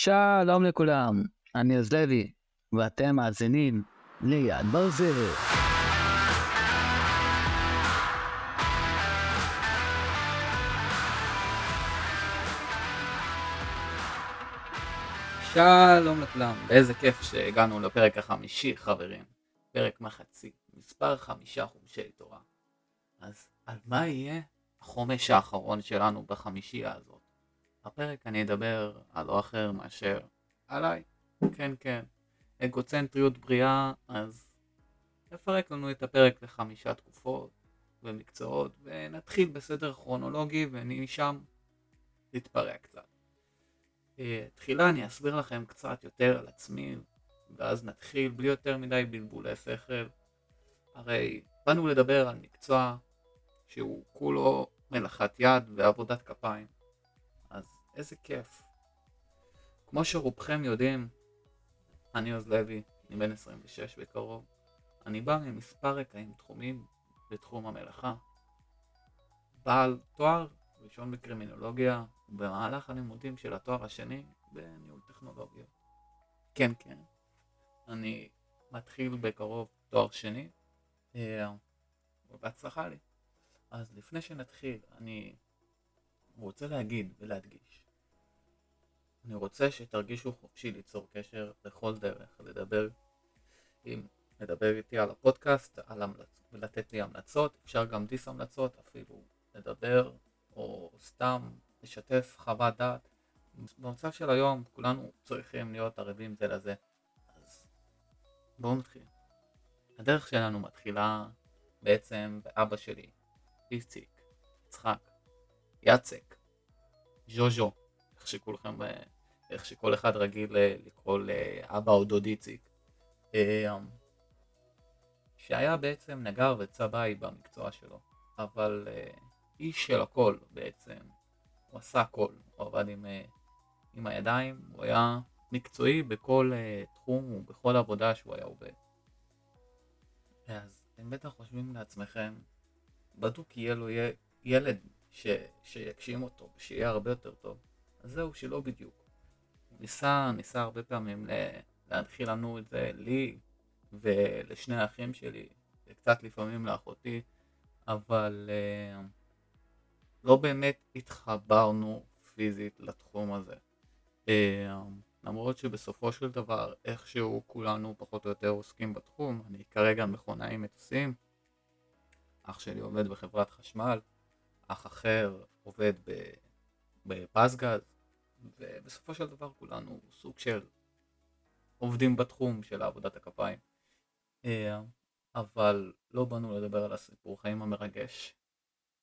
שלום לכולם, אני עוז לוי, ואתם מאזינים ליד ברזל. שלום לכולם, ואיזה כיף שהגענו לפרק החמישי חברים, פרק מחצי, מספר חמישה חומשי תורה. אז על מה יהיה החומש האחרון שלנו בחמישייה הזאת? הפרק אני אדבר על לא אחר מאשר עליי, כן כן, אגוצנטריות בריאה, אז נפרק לנו את הפרק לחמישה תקופות ומקצועות, ונתחיל בסדר כרונולוגי ומשם נתפרק קצת. אה, תחילה אני אסביר לכם קצת יותר על עצמי, ואז נתחיל בלי יותר מדי בלבולי שכל. הרי באנו לדבר על מקצוע שהוא כולו מלאכת יד ועבודת כפיים, איזה כיף. כמו שרובכם יודעים, אני עוז לוי, אני בן 26 בקרוב. אני בא ממספר רקעים תחומים בתחום המלאכה. בעל תואר ראשון בקרימינולוגיה, ובמהלך הלימודים של התואר השני בניהול טכנולוגיה. כן, כן. אני מתחיל בקרוב תואר שני, אה, ובהצלחה לי. אז לפני שנתחיל, אני רוצה להגיד ולהדגיש. אני רוצה שתרגישו חופשי ליצור קשר בכל דרך, לדבר עם, לדבר איתי על הפודקאסט, על המלצ... ולתת לי המלצות, אפשר גם דיס המלצות, אפילו לדבר או סתם לשתף חוות דעת. במצב של היום כולנו צריכים להיות ערבים זה לזה. אז בואו נתחיל. הדרך שלנו מתחילה בעצם באבא שלי, איציק, יצחק, יצק, ז'וז'ו, איך שכולכם, איך שכל אחד רגיל לקרוא לאבא או דוד איציק, אמ, שהיה בעצם נגר וצבעי במקצוע שלו, אבל אה, איש של הכל בעצם. הוא עשה הכל, הוא עבד עם, אה, עם הידיים, הוא היה מקצועי בכל תחום ובכל עבודה שהוא היה עובד. אז אתם בטח חושבים לעצמכם, בדוק יהיה לו ילד ש, שיקשים אותו, שיהיה הרבה יותר טוב. אז זהו, שלא בדיוק. ניסה, ניסה הרבה פעמים להנחיל לנו את זה, לי ולשני האחים שלי, וקצת לפעמים לאחותי, אבל... Uh, לא באמת התחברנו פיזית לתחום הזה. אה, למרות שבסופו של דבר איכשהו כולנו פחות או יותר עוסקים בתחום, אני כרגע מכונאי מטוסים, אח שלי עובד בחברת חשמל, אח אחר עובד בפסגז, ובסופו של דבר כולנו סוג של עובדים בתחום של עבודת הכפיים. אה, אבל לא באנו לדבר על הסיפור חיים המרגש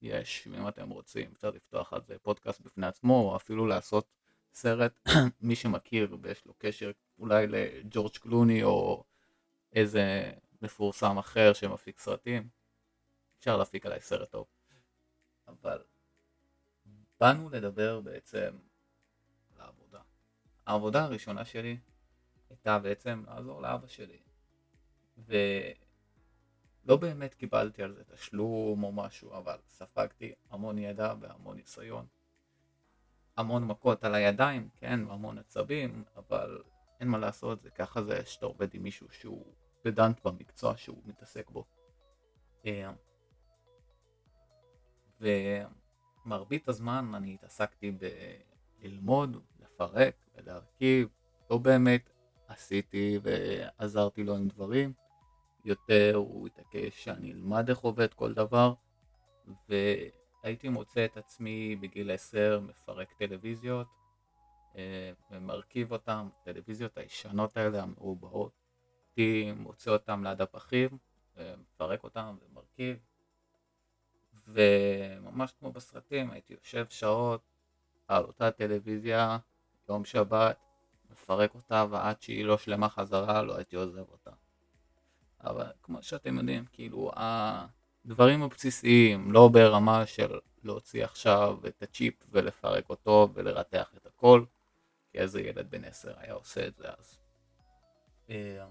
יש, אם אתם רוצים, אפשר לפתוח על זה פודקאסט בפני עצמו, או אפילו לעשות סרט, מי שמכיר ויש לו קשר אולי לג'ורג' קלוני או איזה מפורסם אחר שמפיק סרטים, אפשר להפיק עליי סרט טוב. אבל באנו לדבר בעצם. העבודה הראשונה שלי הייתה בעצם לעזור לאבא שלי. ו... לא באמת קיבלתי על זה תשלום או משהו, אבל ספגתי המון ידע והמון ניסיון. המון מכות על הידיים, כן, והמון עצבים, אבל אין מה לעשות, זה ככה זה שאתה עובד עם מישהו שהוא פדנט במקצוע שהוא מתעסק בו. אה, ומרבית הזמן אני התעסקתי בללמוד, לפרק ולהרכיב, לא באמת עשיתי ועזרתי לו עם דברים. יותר, הוא התעקש שאני אלמד איך עובד כל דבר, והייתי מוצא את עצמי בגיל 10 מפרק טלוויזיות אה, ומרכיב אותם, טלוויזיות הישנות האלה, המרובעות, הייתי מוצא אותם ליד הפחים, מפרק אותם ומרכיב, וממש כמו בסרטים הייתי יושב שעות על אותה טלוויזיה, יום שבת, מפרק אותה ועד שהיא לא שלמה חזרה לא הייתי עוזב אותה. אבל כמו שאתם יודעים, כאילו הדברים הבסיסיים, לא ברמה של להוציא עכשיו את הצ'יפ ולפרק אותו ולרתח את הכל, כי איזה ילד בן עשר היה עושה את זה אז. אה,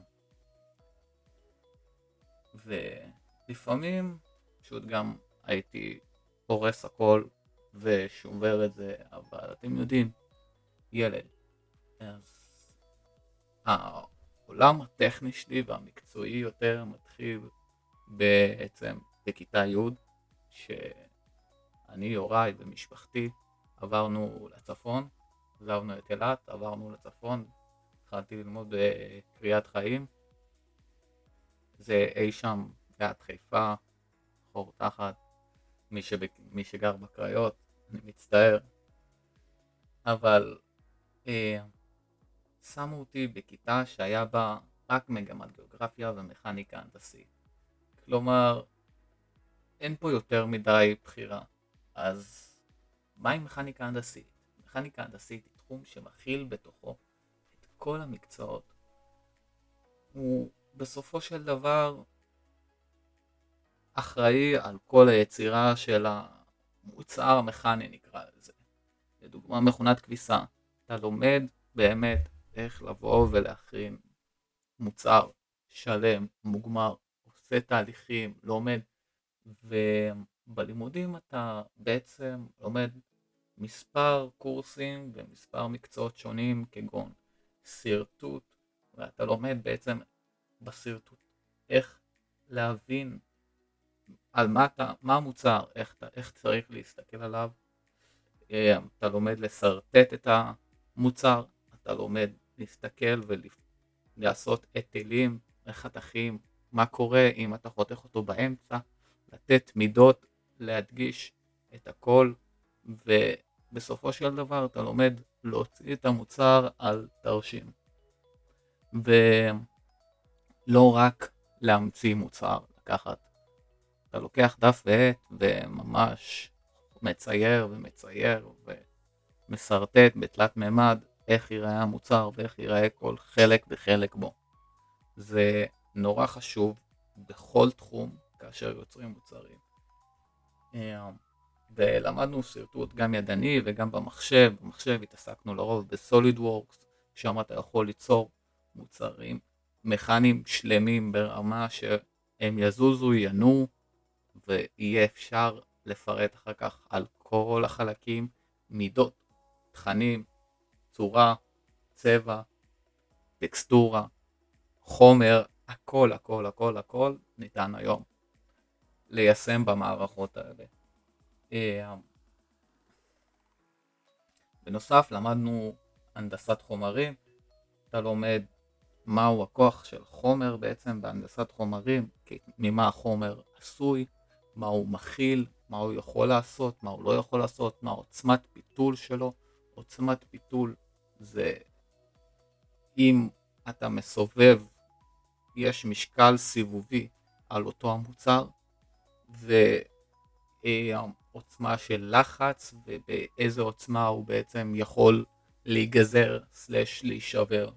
ולפעמים פשוט גם הייתי הורס הכל ושובר את זה, אבל אתם יודעים, ילד. אז העולם הטכני שלי והמקצועי יותר מתחיל בעצם בכיתה י', שאני, יוראי ומשפחתי עברנו לצפון, עזבנו את אילת, עברנו לצפון, התחלתי ללמוד בקריאת חיים, זה אי שם ליד חיפה, חור תחת, מי, שבק... מי שגר בקריות, אני מצטער, אבל אה, שמו אותי בכיתה שהיה בה רק מגמת גיאוגרפיה ומכניקה הנדסית. כלומר, אין פה יותר מדי בחירה. אז מה עם מכניקה הנדסית? מכניקה הנדסית היא תחום שמכיל בתוכו את כל המקצועות. הוא בסופו של דבר אחראי על כל היצירה של המוצר המכני נקרא לזה. לדוגמה מכונת כביסה, אתה לומד באמת איך לבוא ולהכין מוצר שלם, מוגמר, עושה תהליכים, לומד, ובלימודים אתה בעצם לומד מספר קורסים ומספר מקצועות שונים כגון שרטוט, ואתה לומד בעצם בשרטוט איך להבין על מה, אתה, מה המוצר, איך, איך צריך להסתכל עליו, אה, אתה לומד לשרטט את המוצר, אתה לומד להסתכל ולעשות היטלים וחתכים, מה קורה אם אתה חותך אותו באמצע, לתת מידות, להדגיש את הכל, ובסופו של דבר אתה לומד להוציא את המוצר על תרשים. ולא רק להמציא מוצר, לקחת, אתה לוקח דף ועט וממש מצייר ומצייר ומשרטט בתלת מימד איך ייראה המוצר ואיך ייראה כל חלק וחלק בו. זה נורא חשוב בכל תחום כאשר יוצרים מוצרים. אה, ולמדנו שרטוט גם ידני וגם במחשב, במחשב התעסקנו לרוב בסוליד וורקס, שם אתה יכול ליצור מוצרים מכניים שלמים ברמה שהם יזוזו, ינועו, ויהיה אפשר לפרט אחר כך על כל החלקים, מידות, תכנים, צורה, צבע, טקסטורה, חומר, הכל הכל הכל הכל ניתן היום ליישם במערכות האלה. אה, בנוסף למדנו הנדסת חומרים, אתה לומד מהו הכוח של חומר בעצם בהנדסת חומרים, ממה החומר עשוי, מה הוא מכיל, מה הוא יכול לעשות, מה הוא לא יכול לעשות, מה עוצמת פיתול שלו, עוצמת פיתול זה אם אתה מסובב, יש משקל סיבובי על אותו המוצר, ועוצמה של לחץ, ובאיזה עוצמה הוא בעצם יכול להיגזר סלש להישבר.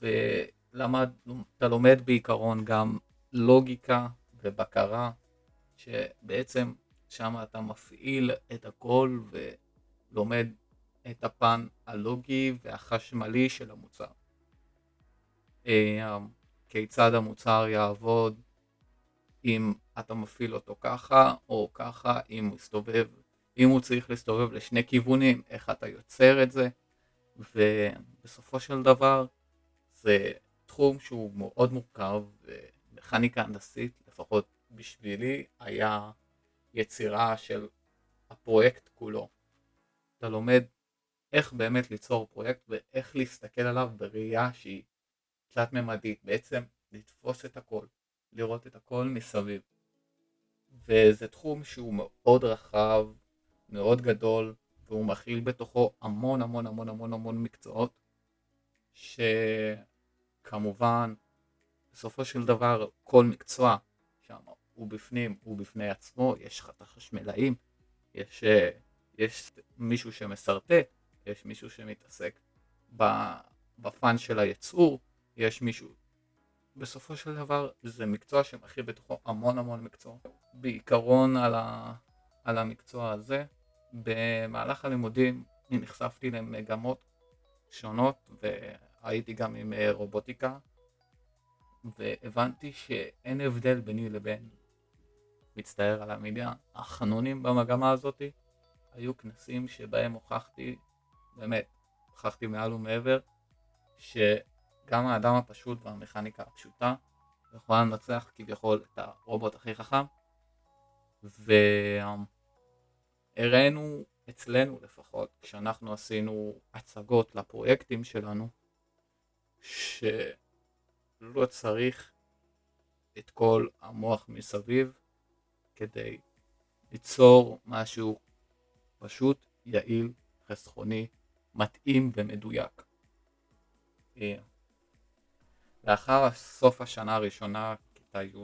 ואתה לומד בעיקרון גם לוגיקה ובקרה, שבעצם שם אתה מפעיל את הכל ולומד את הפן הלוגי והחשמלי של המוצר. אה, כיצד המוצר יעבוד אם אתה מפעיל אותו ככה או ככה, אם הוא מסתובב, אם הוא צריך להסתובב לשני כיוונים, איך אתה יוצר את זה, ובסופו של דבר זה תחום שהוא מאוד מורכב, ומכניקה הנדסית, לפחות בשבילי, היה יצירה של הפרויקט כולו. אתה לומד איך באמת ליצור פרויקט ואיך להסתכל עליו בראייה שהיא תלת ממדית, בעצם לתפוס את הכל, לראות את הכל מסביב. וזה תחום שהוא מאוד רחב, מאוד גדול, והוא מכיל בתוכו המון המון המון המון המון מקצועות, שכמובן בסופו של דבר כל מקצוע שם הוא בפנים, הוא בפני עצמו, יש לך את החשמלאים, יש, אה, יש מישהו שמסרטט, יש מישהו שמתעסק בפן של הייצור, יש מישהו... בסופו של דבר זה מקצוע שמכיל בתוכו המון המון מקצוע. בעיקרון על, ה, על המקצוע הזה, במהלך הלימודים אני נחשפתי למגמות שונות והייתי גם עם אה, רובוטיקה והבנתי שאין הבדל ביני לבין מצטער על המידע, החנונים במגמה הזאתי היו כנסים שבהם הוכחתי באמת, הוכחתי מעל ומעבר, שגם האדם הפשוט והמכניקה הפשוטה יכולה לנצח כביכול את הרובוט הכי חכם, והראינו אצלנו לפחות, כשאנחנו עשינו הצגות לפרויקטים שלנו, שלא צריך את כל המוח מסביב כדי ליצור משהו פשוט, יעיל, חסכוני, מתאים ומדויק. אה, לאחר סוף השנה הראשונה, כיתה י',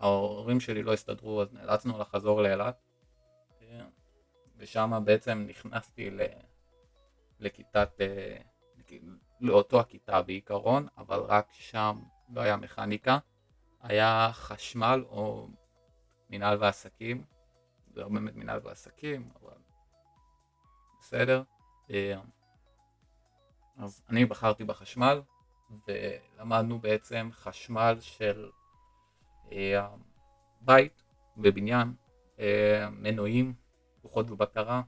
וההורים שלי לא הסתדרו אז נאלצנו לחזור לאילת, אה, ושם בעצם נכנסתי לכיתת, אה, לאותו הכיתה בעיקרון, אבל רק שם לא היה מכניקה, היה חשמל או מנהל ועסקים, זה לא באמת מנהל ועסקים, אבל בסדר. אה, אז אני בחרתי בחשמל, ולמדנו בעצם חשמל של אה, בית בבניין, אה, מנועים, לוחות ובקרה,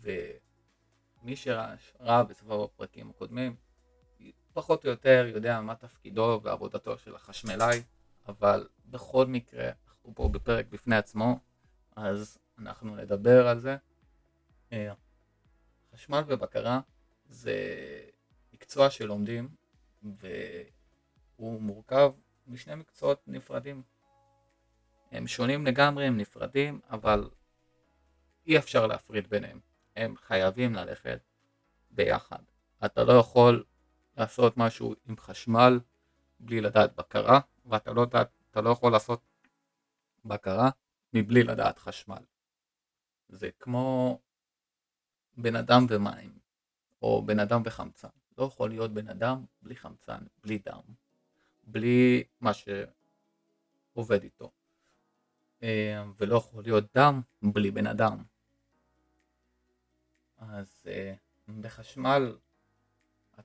ומי שראה בסביבה בפרקים הקודמים, פחות או יותר יודע מה תפקידו ועבודתו של החשמלאי, אבל בכל מקרה, אנחנו פה בפרק בפני עצמו, אז אנחנו נדבר על זה. אה, חשמל ובקרה זה מקצוע שלומדים והוא מורכב משני מקצועות נפרדים. הם שונים לגמרי, הם נפרדים, אבל אי אפשר להפריד ביניהם. הם חייבים ללכת ביחד. אתה לא יכול לעשות משהו עם חשמל בלי לדעת בקרה, ואתה לא, דעת, לא יכול לעשות בקרה מבלי לדעת חשמל. זה כמו בן אדם ומים, או בן אדם וחמצן. לא יכול להיות בן אדם בלי חמצן, בלי דם, בלי מה שעובד איתו. אה, ולא יכול להיות דם בלי בן אדם. אז אה, בחשמל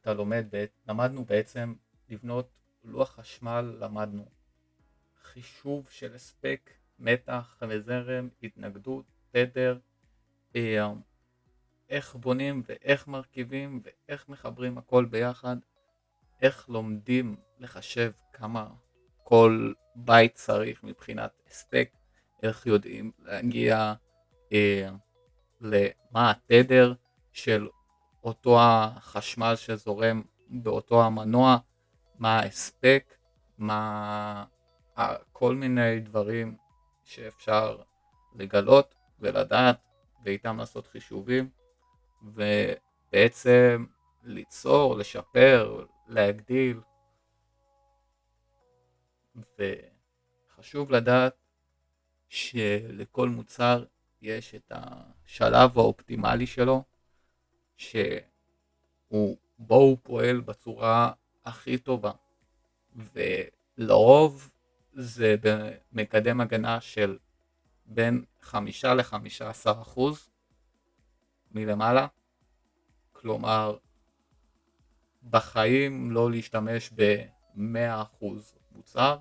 אתה לומד, למדנו בעצם לבנות לוח חשמל, למדנו חישוב של הספק, מתח וזרם, התנגדות, תדר, אה, איך בונים ואיך מרכיבים ואיך מחברים הכל ביחד, איך לומדים לחשב כמה כל בית צריך מבחינת הספק, איך יודעים להגיע אה, למה התדר של אותו החשמל שזורם באותו המנוע, מה ההספק, מה כל מיני דברים שאפשר לגלות ולדעת ואיתם לעשות חישובים ובעצם ליצור, לשפר, להגדיל. וחשוב לדעת שלכל מוצר יש את השלב האופטימלי שלו שהוא בו הוא פועל בצורה הכי טובה. ולרוב זה במקדם הגנה של בין חמישה לחמישה עשר אחוז מלמעלה. כלומר בחיים לא להשתמש ב-100% מוצר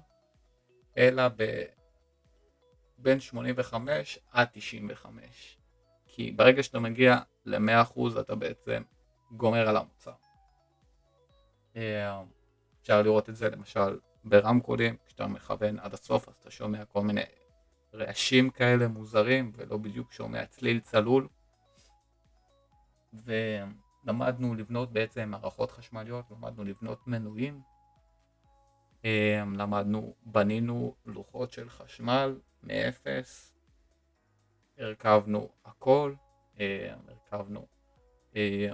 אלא ב... בין 85 עד 95 כי ברגע שאתה מגיע ל-100% אתה בעצם גומר על המוצר. אה, אפשר לראות את זה למשל ברמקולים, כשאתה מכוון עד הסוף אז אתה שומע כל מיני רעשים כאלה מוזרים ולא בדיוק שומע צליל צלול. ולמדנו לבנות בעצם מערכות חשמליות, למדנו לבנות מנועים, אה, למדנו, בנינו לוחות של חשמל מאפס, הרכבנו הכל, אה, הרכבנו, אה,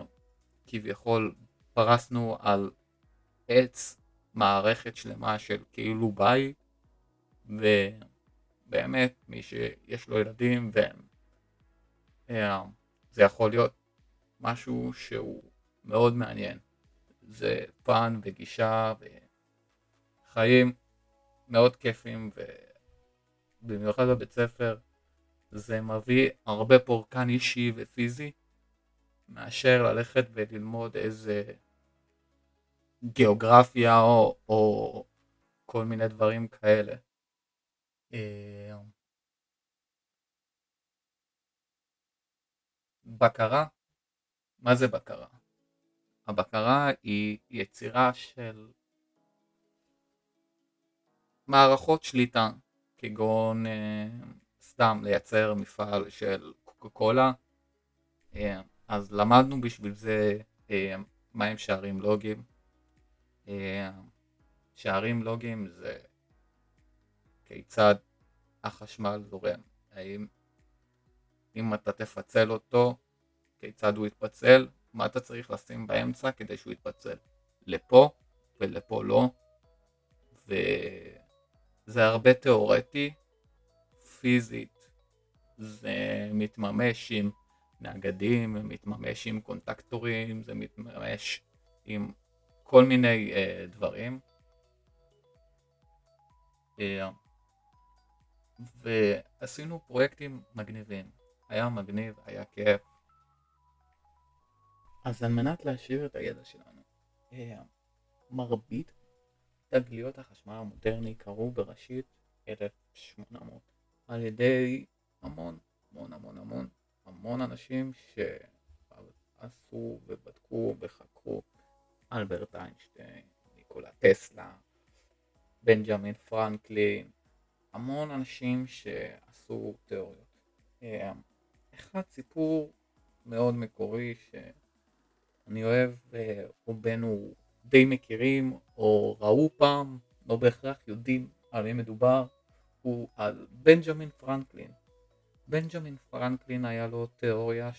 כביכול פרסנו על עץ מערכת שלמה של כאילו בית, ובאמת מי שיש לו ילדים והם, אה, זה יכול להיות משהו שהוא מאוד מעניין. זה fun וגישה וחיים מאוד כיפים ובמיוחד בבית ספר זה מביא הרבה פורקן אישי ופיזי מאשר ללכת וללמוד איזה גיאוגרפיה או, או כל מיני דברים כאלה. אה, בקרה, מה זה בקרה? הבקרה היא יצירה של מערכות שליטה, כגון אה, סתם לייצר מפעל של קוקה קולה, אה, אז למדנו בשביל זה אה, מהם שערים לוגיים. אה, שערים לוגיים זה כיצד החשמל זורם, האם אם אתה תפצל אותו, כיצד הוא יתפצל, מה אתה צריך לשים באמצע כדי שהוא יתפצל, לפה ולפה לא, וזה הרבה תיאורטי, פיזית זה מתממש עם נגדים, מתממש עם קונטקטורים, זה מתממש עם כל מיני uh, דברים. Uh, ועשינו פרויקטים מגניבים. היה מגניב, היה כיף. אז על מנת להשאיר את הידע שלנו, uh, מרבית תגליות החשמל המודרני קרו בראשית 1800 על ידי המון המון המון המון המון אנשים שעשו ובדקו וחקרו אלברט איינשטיין, ניקולה טסלה, בנג'מין פרנקלין, המון אנשים שעשו תיאוריות. אה, אחד סיפור מאוד מקורי שאני אוהב ורובנו די מכירים או ראו פעם, לא בהכרח יודעים על מי מדובר, הוא על בנג'מין פרנקלין. בנג'מין פרנקלין היה לו תיאוריה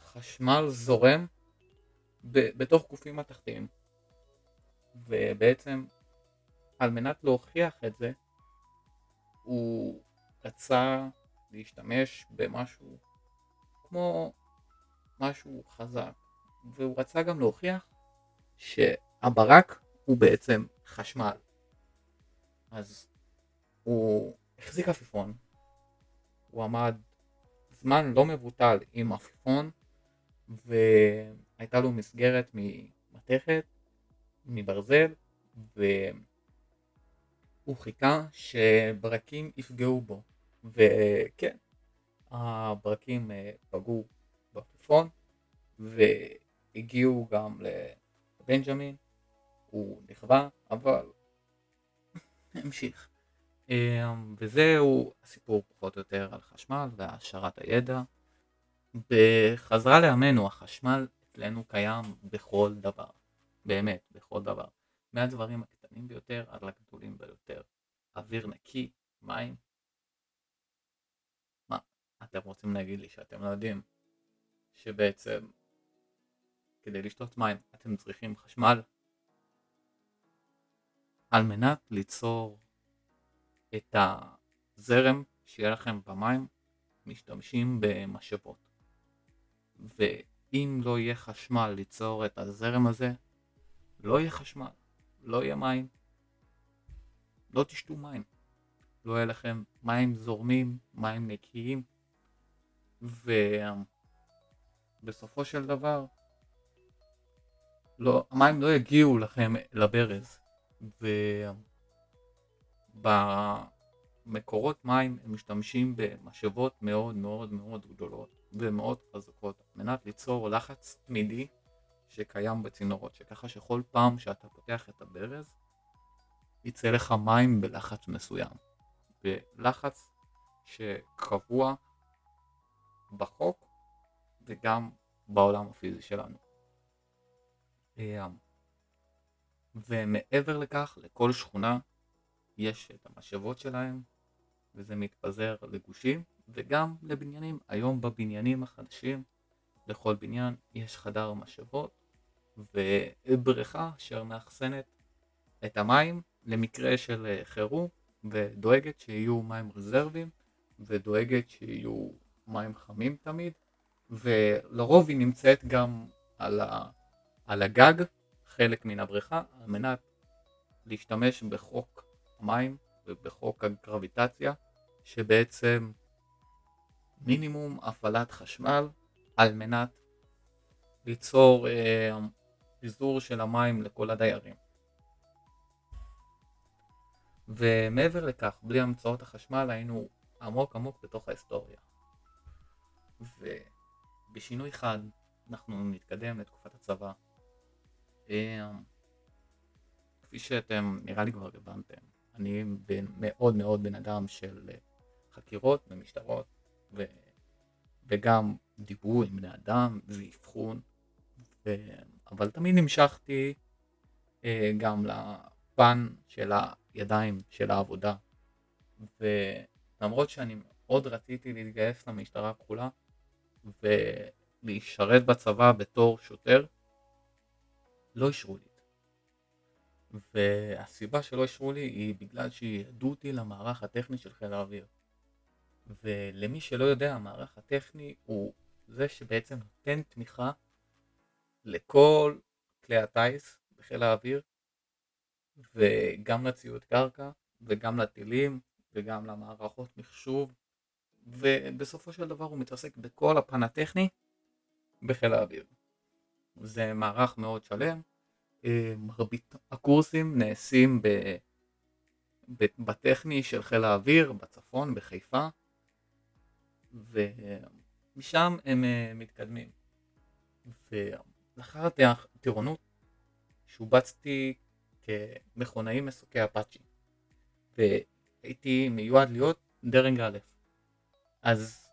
שחשמל זורם בתוך גופים מתכתיים. ובעצם על מנת להוכיח את זה הוא רצה להשתמש במשהו כמו משהו חזק. והוא רצה גם להוכיח שהברק הוא בעצם חשמל. אז הוא החזיק עפיפון. הוא עמד זמן לא מבוטל עם עפיפון והייתה לו מסגרת ממתכת, מברזל, והוא חיכה שברקים יפגעו בו, וכן, הברקים אה, פגעו בעפיפון והגיעו גם לבנג'מין, הוא נכווה, אבל המשיך. אמ, וזהו הסיפור פחות או יותר על חשמל והעשרת הידע. בחזרה לימינו החשמל אצלנו קיים בכל דבר, באמת בכל דבר, מהדברים הקטנים ביותר עד לגדולים ביותר, אוויר נקי, מים. מה, אתם רוצים להגיד לי שאתם לא יודעים שבעצם כדי לשתות מים אתם צריכים חשמל? על מנת ליצור את הזרם שיהיה לכם במים משתמשים במשאבות. ואם לא יהיה חשמל ליצור את הזרם הזה, לא יהיה חשמל, לא יהיה מים, לא תשתו מים. לא יהיה לכם מים זורמים, מים נקיים, ובסופו של דבר, לא, המים לא יגיעו לכם לברז, ובמקורות מים הם משתמשים במשאבות מאוד מאוד מאוד גדולות. ומאוד חזקות על מנת ליצור לחץ תמידי שקיים בצינורות, שככה שכל פעם שאתה פותח את הברז יצא לך מים בלחץ מסוים, בלחץ שקבוע בחוק וגם בעולם הפיזי שלנו. אמ, ומעבר לכך, לכל שכונה יש את המשאבות שלהם וזה מתפזר לגושים וגם לבניינים. היום בבניינים החדשים לכל בניין יש חדר משאבות ובריכה אשר מאחסנת את המים למקרה של אה, חירום ודואגת שיהיו מים רזרבים ודואגת שיהיו מים חמים תמיד ולרוב היא נמצאת גם על, ה, על הגג חלק מן הבריכה על מנת להשתמש בחוק המים ובחוק הגרביטציה שבעצם מינימום הפעלת חשמל על מנת ליצור אה, פיזור של המים לכל הדיירים. ומעבר לכך, בלי המצאות החשמל היינו עמוק עמוק בתוך ההיסטוריה. בשינוי חד אנחנו נתקדם לתקופת הצבא. אה, כפי שאתם נראה לי כבר הבנתם, אני בן, מאוד מאוד בן אדם של חקירות ומשטרות ו, וגם דיבור עם בני אדם ואבחון, אבל תמיד נמשכתי אה, גם לפן של הידיים של העבודה ולמרות שאני מאוד רציתי להתגייס למשטרה הכחולה ולהשרת בצבא בתור שוטר, לא אישרו לי. והסיבה שלא אישרו לי היא בגלל שידעו אותי למערך הטכני של חיל האוויר. ולמי שלא יודע, המערך הטכני הוא זה שבעצם נותן תמיכה לכל כלי הטיס בחיל האוויר, וגם לציוד קרקע, וגם לטילים, וגם למערכות מחשוב, ובסופו של דבר הוא מתעסק בכל הפן הטכני בחיל האוויר. זה מערך מאוד שלם, מרבית הקורסים נעשים ב... בטכני של חיל האוויר, בצפון, בחיפה, ומשם הם אה, מתקדמים. ולאחר הטירונות שובצתי כמכונאי מסוקי אפאצ'י, והייתי מיועד להיות דרג א'. אז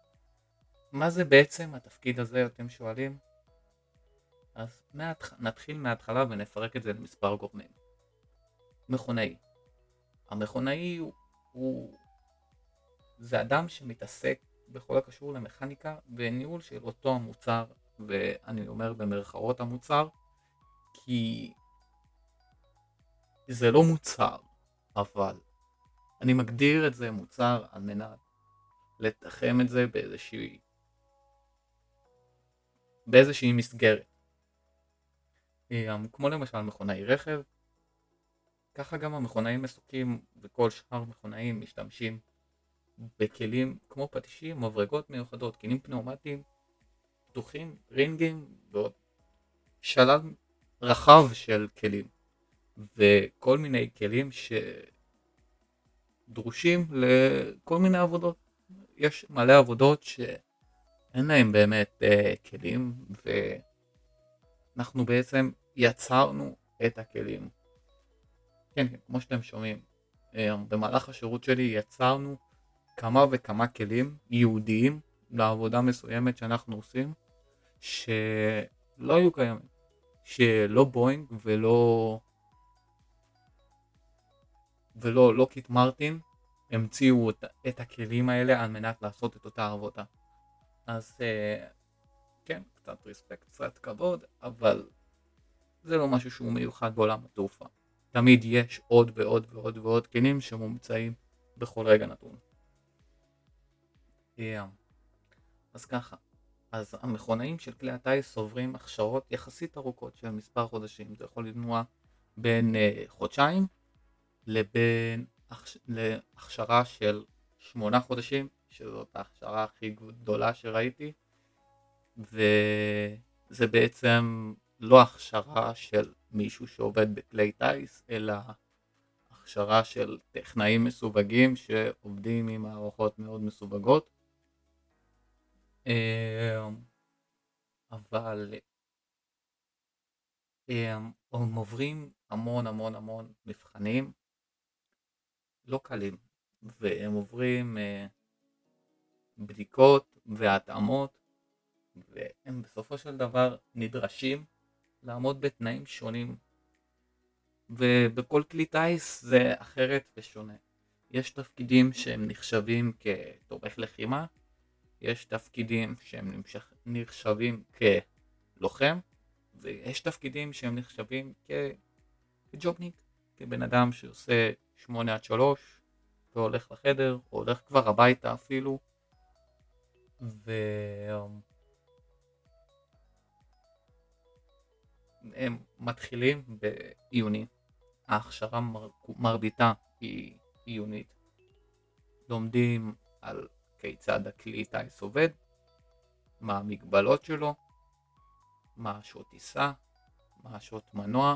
מה זה בעצם התפקיד הזה, אתם שואלים? אז מהתח... נתחיל מההתחלה ונפרק את זה למספר גורמים. מכונאי. המכונאי הוא, הוא... זה אדם שמתעסק בכל הקשור למכניקה וניהול של אותו המוצר, ואני אומר במרכאות המוצר, כי זה לא מוצר, אבל אני מגדיר את זה מוצר על מנת לתחם את זה באיזושהי באיזושהי מסגרת. אה, כמו למשל מכונאי רכב, ככה גם המכונאים מסוקים וכל שאר המכונאים משתמשים בכלים כמו פטישים, מברגות מיוחדות, כלים פנאומטיים פתוחים, רינגים ועוד שלל רחב של כלים וכל מיני כלים שדרושים לכל מיני עבודות. יש מלא עבודות שאין להם באמת uh, כלים ואנחנו בעצם יצרנו את הכלים. כן, כן, כמו שאתם שומעים, uh, במהלך השירות שלי יצרנו כמה וכמה כלים ייעודיים לעבודה מסוימת שאנחנו עושים, שלא היו קיימים, שלא בואינג ולא ולא לוקיט מרטין המציאו את, הכלים האלה על מנת לעשות את אותה עבודה. אז כן, קצת ריספקט, קצת כבוד, אבל זה לא משהו שהוא מיוחד בעולם התעופה. תמיד יש עוד ועוד ועוד ועוד כלים שמומצאים בכל רגע נתון. Yeah. אז ככה, אז המכונאים של כלי הטיס עוברים הכשרות יחסית ארוכות של מספר חודשים, זה יכול לנוע בין uh, חודשיים לבין הכש... להכשרה של שמונה חודשים, שזאת ההכשרה הכי גדולה שראיתי, וזה בעצם לא הכשרה של מישהו שעובד בכלי טיס, אלא הכשרה של טכנאים מסווגים שעובדים עם מערכות מאוד מסווגות. אמ, אבל אמ, הם עוברים המון המון המון מבחנים לא קלים והם עוברים אה, בדיקות והתאמות והם בסופו של דבר נדרשים לעמוד בתנאים שונים ובכל כלי טיס זה אחרת ושונה. יש תפקידים שהם נחשבים כתומך לחימה יש תפקידים שהם נחשבים כלוחם, ויש תפקידים שהם נחשבים כג'ובניק, כבן אדם שעושה 8 עד 3 והולך לחדר, או הולך כבר הביתה אפילו, והם מתחילים בעיוני, ההכשרה מר... מרביתה היא עיונית, לומדים על כיצד הכלי טיס עובד, מה המגבלות שלו, מה השעות טיסה, מה השעות מנוע,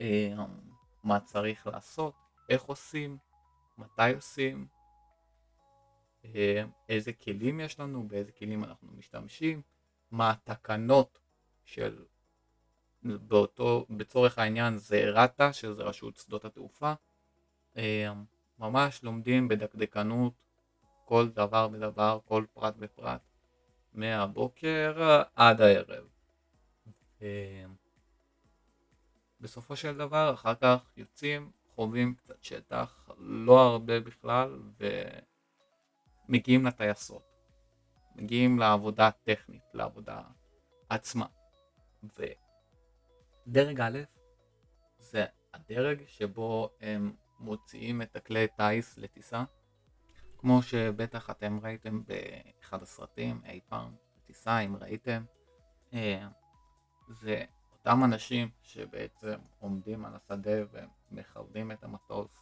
אה, מה צריך לעשות, איך עושים, מתי עושים, אה, איזה כלים יש לנו, באיזה כלים אנחנו משתמשים, מה התקנות של באותו, בצורך העניין זה רת"א, שזה רשות שדות התעופה. אה, ממש לומדים בדקדקנות כל דבר ודבר, כל פרט ופרט, מהבוקר עד הערב. אה, בסופו של דבר, אחר כך יוצאים, חווים קצת שטח, לא הרבה בכלל, ומגיעים לטייסות. מגיעים לעבודה הטכנית, לעבודה עצמה. ודרג א' זה הדרג שבו הם מוציאים את הכלי טיס לטיסה, כמו שבטח אתם ראיתם באחד הסרטים אי פעם, טיסה אם ראיתם. אה, זה אותם אנשים שבעצם עומדים על השדה ומכוונים את המטוס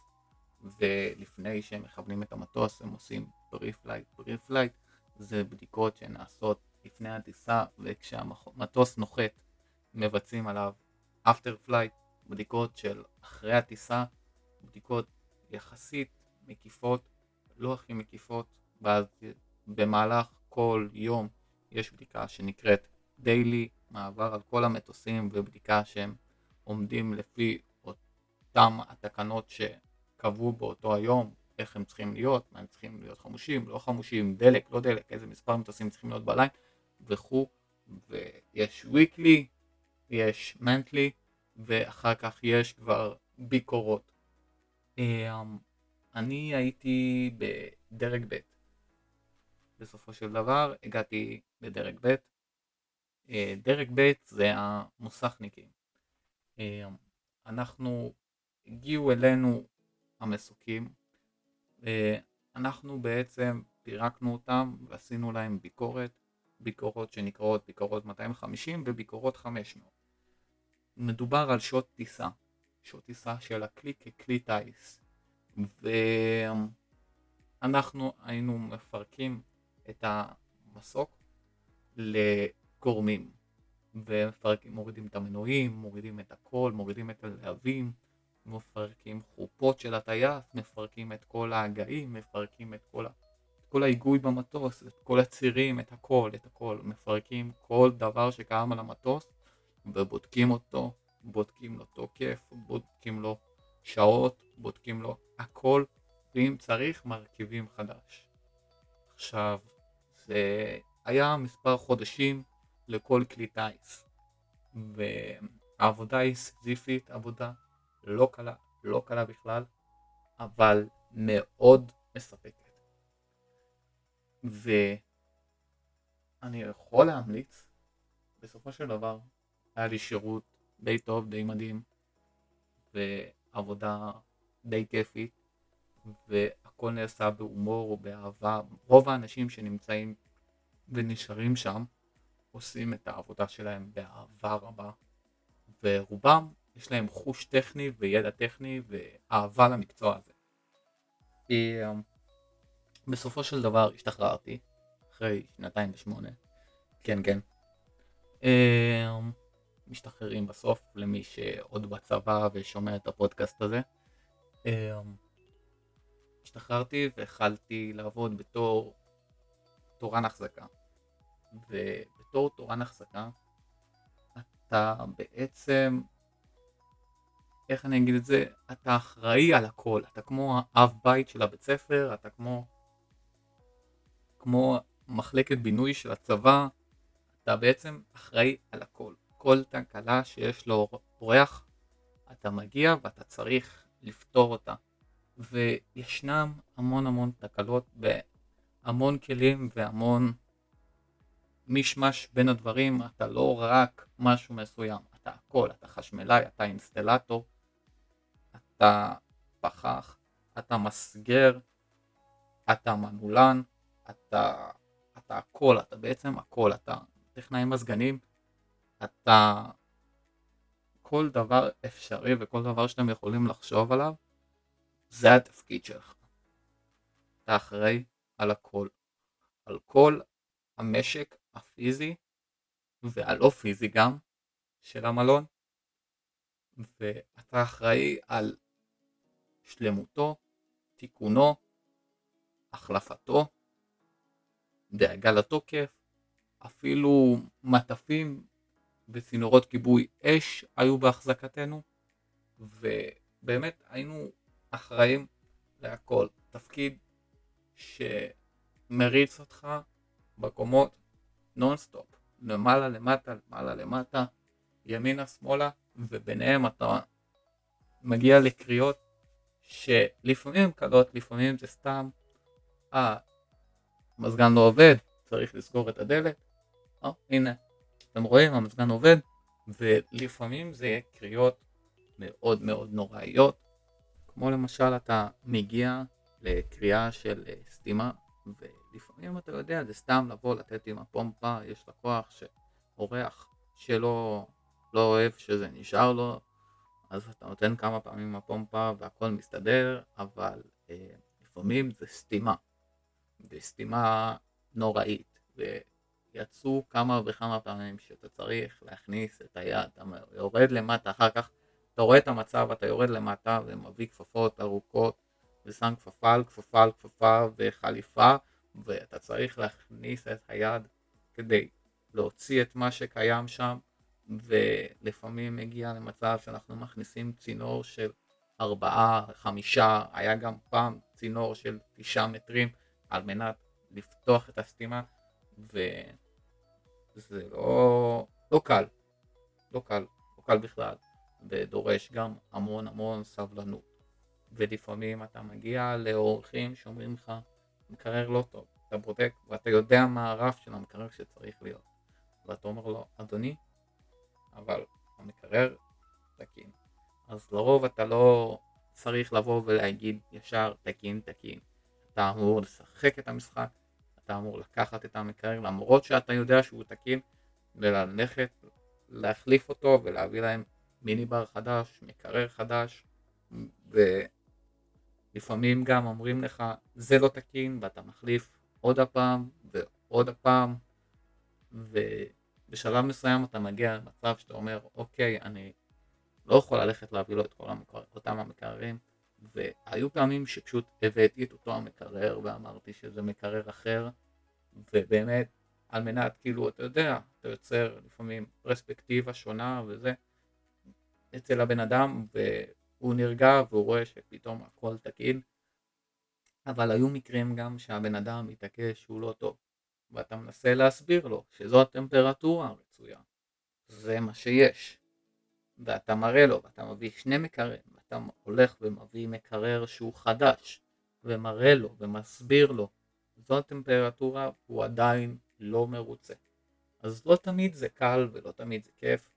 ולפני שהם מכוונים את המטוס הם עושים preflight. preflight זה בדיקות שנעשות לפני הטיסה וכשהמטוס נוחת מבצעים עליו after flight, בדיקות של אחרי הטיסה, בדיקות יחסית מקיפות, לא הכי מקיפות, ואז במהלך כל יום יש בדיקה שנקראת daily, מעבר על כל המטוסים ובדיקה שהם עומדים לפי אותם התקנות שקבעו באותו היום, איך הם צריכים להיות, מה הם צריכים להיות חמושים, לא חמושים, דלק, לא דלק, איזה מספר מטוסים צריכים להיות בליין וכו', ויש weekly, יש מנטלי, ואחר כך יש כבר ביקורות. אמ, אני הייתי בדרג ב'. בסופו של דבר הגעתי לדרג ב'. אה, דרג ב' זה המוסכניקים. אמ, אנחנו, הגיעו אלינו המסוקים, אנחנו בעצם פירקנו אותם ועשינו להם ביקורת, ביקורות שנקראות ביקורות 250 וביקורות 500. מדובר על שעות טיסה, שעות טיסה של הכלי ככלי טיס, ואנחנו היינו מפרקים את המסוק לגורמים, ומפרקים, מורידים את המנועים, מורידים את הכל, מורידים את הלהבים, מפרקים חופות של הטייס, מפרקים את כל ההגאים, מפרקים את כל. את כל ההיגוי במטוס, את כל הצירים, את הכל, את הכל, מפרקים כל דבר שקיים על המטוס ובודקים אותו, בודקים לו תוקף, בודקים לו שעות, בודקים לו הכל, ואם צריך מרכיבים חדש. עכשיו, זה היה מספר חודשים לכל כלי טיס, והעבודה היא סיזיפית, עבודה לא קלה, לא קלה בכלל, אבל מאוד מספקת. ואני יכול להמליץ, בסופו של דבר, היה לי שירות די טוב, די מדהים, ועבודה די כיפית, והכל נעשה בהומור ובאהבה. רוב האנשים שנמצאים ונשארים שם עושים את העבודה שלהם באהבה רבה, ורובם יש להם חוש טכני וידע טכני ואהבה למקצוע הזה. אמ, בסופו של דבר השתחררתי, אחרי שנתיים ושמונה, כן כן. אמ, משתחררים בסוף למי שעוד בצבא ושומע את הפודקאסט הזה. אמ, השתחררתי והחלתי לעבוד בתור תורן החזקה. ובתור תורן החזקה אתה בעצם, איך אני אגיד את זה, אתה אחראי על הכל, אתה כמו האב בית של הבית ספר, אתה כמו, כמו מחלקת בינוי של הצבא, אתה בעצם אחראי על הכל. כל תקלה שיש לו אורח, אתה מגיע ואתה צריך לפתור אותה. וישנם המון המון תקלות בהמון כלים והמון מישמש בין הדברים, אתה לא רק משהו מסוים, אתה הכל, אתה חשמלאי, אתה אינסטלטור, אתה פחח, אתה מסגר, אתה מנעולן, אתה, אתה הכל, אתה בעצם הכל, אתה טכנאי מזגנים, אתה כל דבר אפשרי וכל דבר שאתם יכולים לחשוב עליו, זה התפקיד שלך. אתה אחראי על הכל. על כל המשק הפיזי והלא פיזי גם של המלון, ואתה אחראי על שלמותו, תיקונו, החלפתו, דאגה לתוקף, אפילו מטפים וצינורות כיבוי אש היו בהחזקתנו, ובאמת היינו אחראים להכל. תפקיד שמריץ אותך בקומות נונסטופ, למעלה למטה, למעלה למטה, ימינה שמאלה, וביניהם אתה מגיע לקריאות שלפעמים קלות, לפעמים זה סתם, אה, המזגן לא עובד, צריך לסגור את הדלת, אה, הנה, אתם רואים, המזגן עובד, ולפעמים זה יהיה קריאות מאוד מאוד נוראיות, כמו למשל אתה מגיע לקריאה של אה, סתימה, ולפעמים אתה יודע, זה סתם לבוא לתת עם הפומפה, יש לקוח שאורח שלא לא אוהב שזה נשאר לו, אז אתה נותן כמה פעמים עם הפומפה והכל מסתדר, אבל אה, לפעמים זה סתימה, וסתימה נוראית, ויצאו כמה וכמה פעמים שאתה צריך להכניס את היד, אתה יורד למטה, אחר כך אתה רואה את המצב, אתה יורד למטה ומביא כפפות ארוכות, ושם כפפה על כפפה על כפפה וחליפה, ואתה צריך להכניס את היד כדי להוציא את מה שקיים שם, ולפעמים מגיע למצב שאנחנו מכניסים צינור של ארבעה, חמישה, היה גם פעם צינור של תשעה מטרים על מנת לפתוח את הסתימה, וזה לא, לא קל, לא קל, לא קל בכלל, ודורש גם המון המון סבלנות. ולפעמים אתה מגיע לאורחים שאומרים לך, מקרר לא טוב, אתה בודק ואתה יודע מה הרף של המקרר שצריך להיות. ואתה אומר לו, אדוני, אבל המקרר תקין. אז לרוב אתה לא צריך לבוא ולהגיד ישר תקין תקין. אתה אמור לשחק את המשחק, אתה אמור לקחת את המקרר למרות שאתה יודע שהוא תקין, וללכת להחליף אותו ולהביא להם מיני בר חדש, מקרר חדש, ולפעמים גם אומרים לך זה לא תקין ואתה מחליף עוד הפעם ועוד הפעם, ו... בשלב מסוים אתה מגיע למצב שאתה אומר, אוקיי, אני לא יכול ללכת להביא לו את כל המקר... אותם המקררים, והיו פעמים שפשוט הבאתי את אותו המקרר ואמרתי שזה מקרר אחר, ובאמת, על מנת, כאילו, אתה יודע, אתה יוצר לפעמים פרספקטיבה שונה וזה, אצל הבן אדם, והוא נרגע והוא רואה שפתאום הכל תקין, אבל היו מקרים גם שהבן אדם מתעקש שהוא לא טוב. ואתה מנסה להסביר לו שזו הטמפרטורה הרצויה, זה מה שיש. ואתה מראה לו, ואתה מביא שני מקררים, ואתה הולך ומביא מקרר שהוא חדש, ומראה לו ומסביר לו, זו הטמפרטורה, הוא עדיין לא מרוצה. אז לא תמיד זה קל ולא תמיד זה כיף,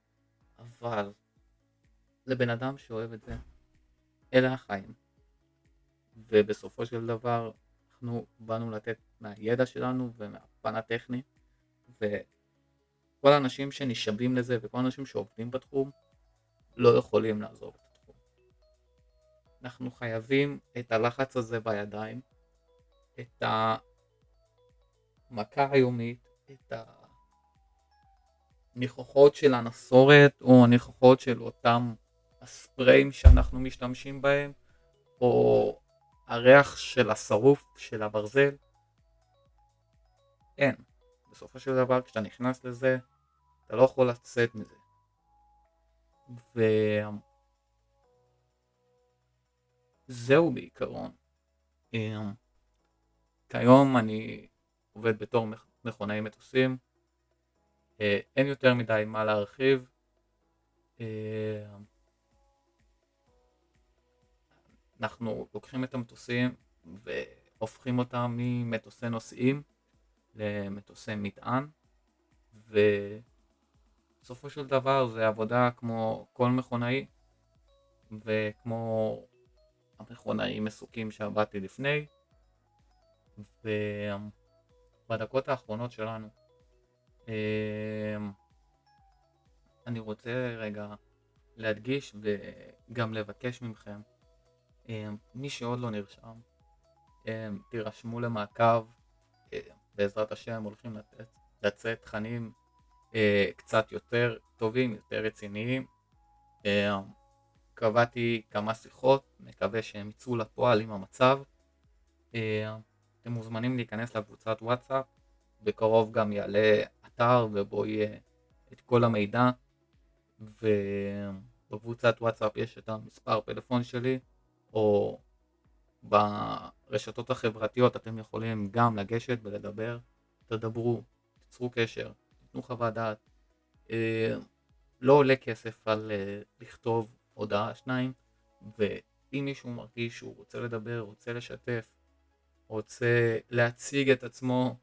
אבל לבן אדם שאוהב את זה, אלה החיים. ובסופו של דבר אנחנו באנו לתת מהידע שלנו ומהפן הטכני וכל האנשים שנשאבים לזה וכל האנשים שעובדים בתחום לא יכולים לעזוב את. אנחנו חייבים את הלחץ הזה בידיים, את המכה היומית, את הניחוחות של הנסורת או הניחוחות של אותם הספריים שאנחנו משתמשים בהם או הריח של השרוף של הברזל, אין. בסופו של דבר כשאתה נכנס לזה, אתה לא יכול לצאת מזה. וזהו בעיקרון. אמ, כיום אני עובד בתור מכונאי מטוסים, אה, אין יותר מדי מה להרחיב. אמ, אנחנו לוקחים את המטוסים והופכים אותם ממטוסי נוסעים למטוסי מטען ובסופו של דבר זה עבודה כמו כל מכונאי וכמו המכונאי מסוקים שעבדתי לפני ובדקות האחרונות שלנו אמ, אני רוצה רגע להדגיש וגם לבקש מכם אמ, מי שעוד לא נרשם, אמ, תירשמו למעקב, אמ, בעזרת השם הולכים לצאת, לצאת תכנים אה, קצת יותר טובים, יותר רציניים. קבעתי כמה שיחות, מקווה שהם יצאו לפועל עם המצב. אתם מוזמנים להיכנס לקבוצת וואטסאפ בקרוב גם יעלה אתר ובו יהיה את כל המידע ובקבוצת וואטסאפ יש את המספר פלאפון שלי או ברשתות החברתיות אתם יכולים גם לגשת ולדבר, תדברו, תצרו קשר, תתנו חוות דעת. אה, לא עולה כסף על אה, לכתוב הודעה שניים, ואם מישהו מרגיש שהוא רוצה לדבר, רוצה לשתף, רוצה להציג את עצמו,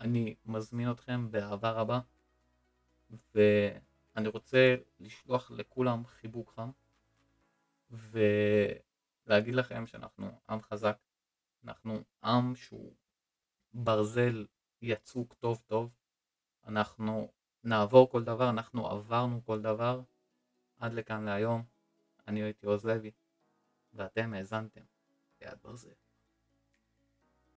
אני מזמין אתכם באהבה רבה, ואני רוצה לשלוח לכולם חיבוק חם, ולהגיד לכם שאנחנו עם חזק, אנחנו עם שהוא ברזל יצוק טוב טוב, אנחנו נעבור כל דבר, אנחנו עברנו כל דבר, עד לכאן להיום, אני הייתי עוז לוי, ואתם האזנתם ליד ברזל.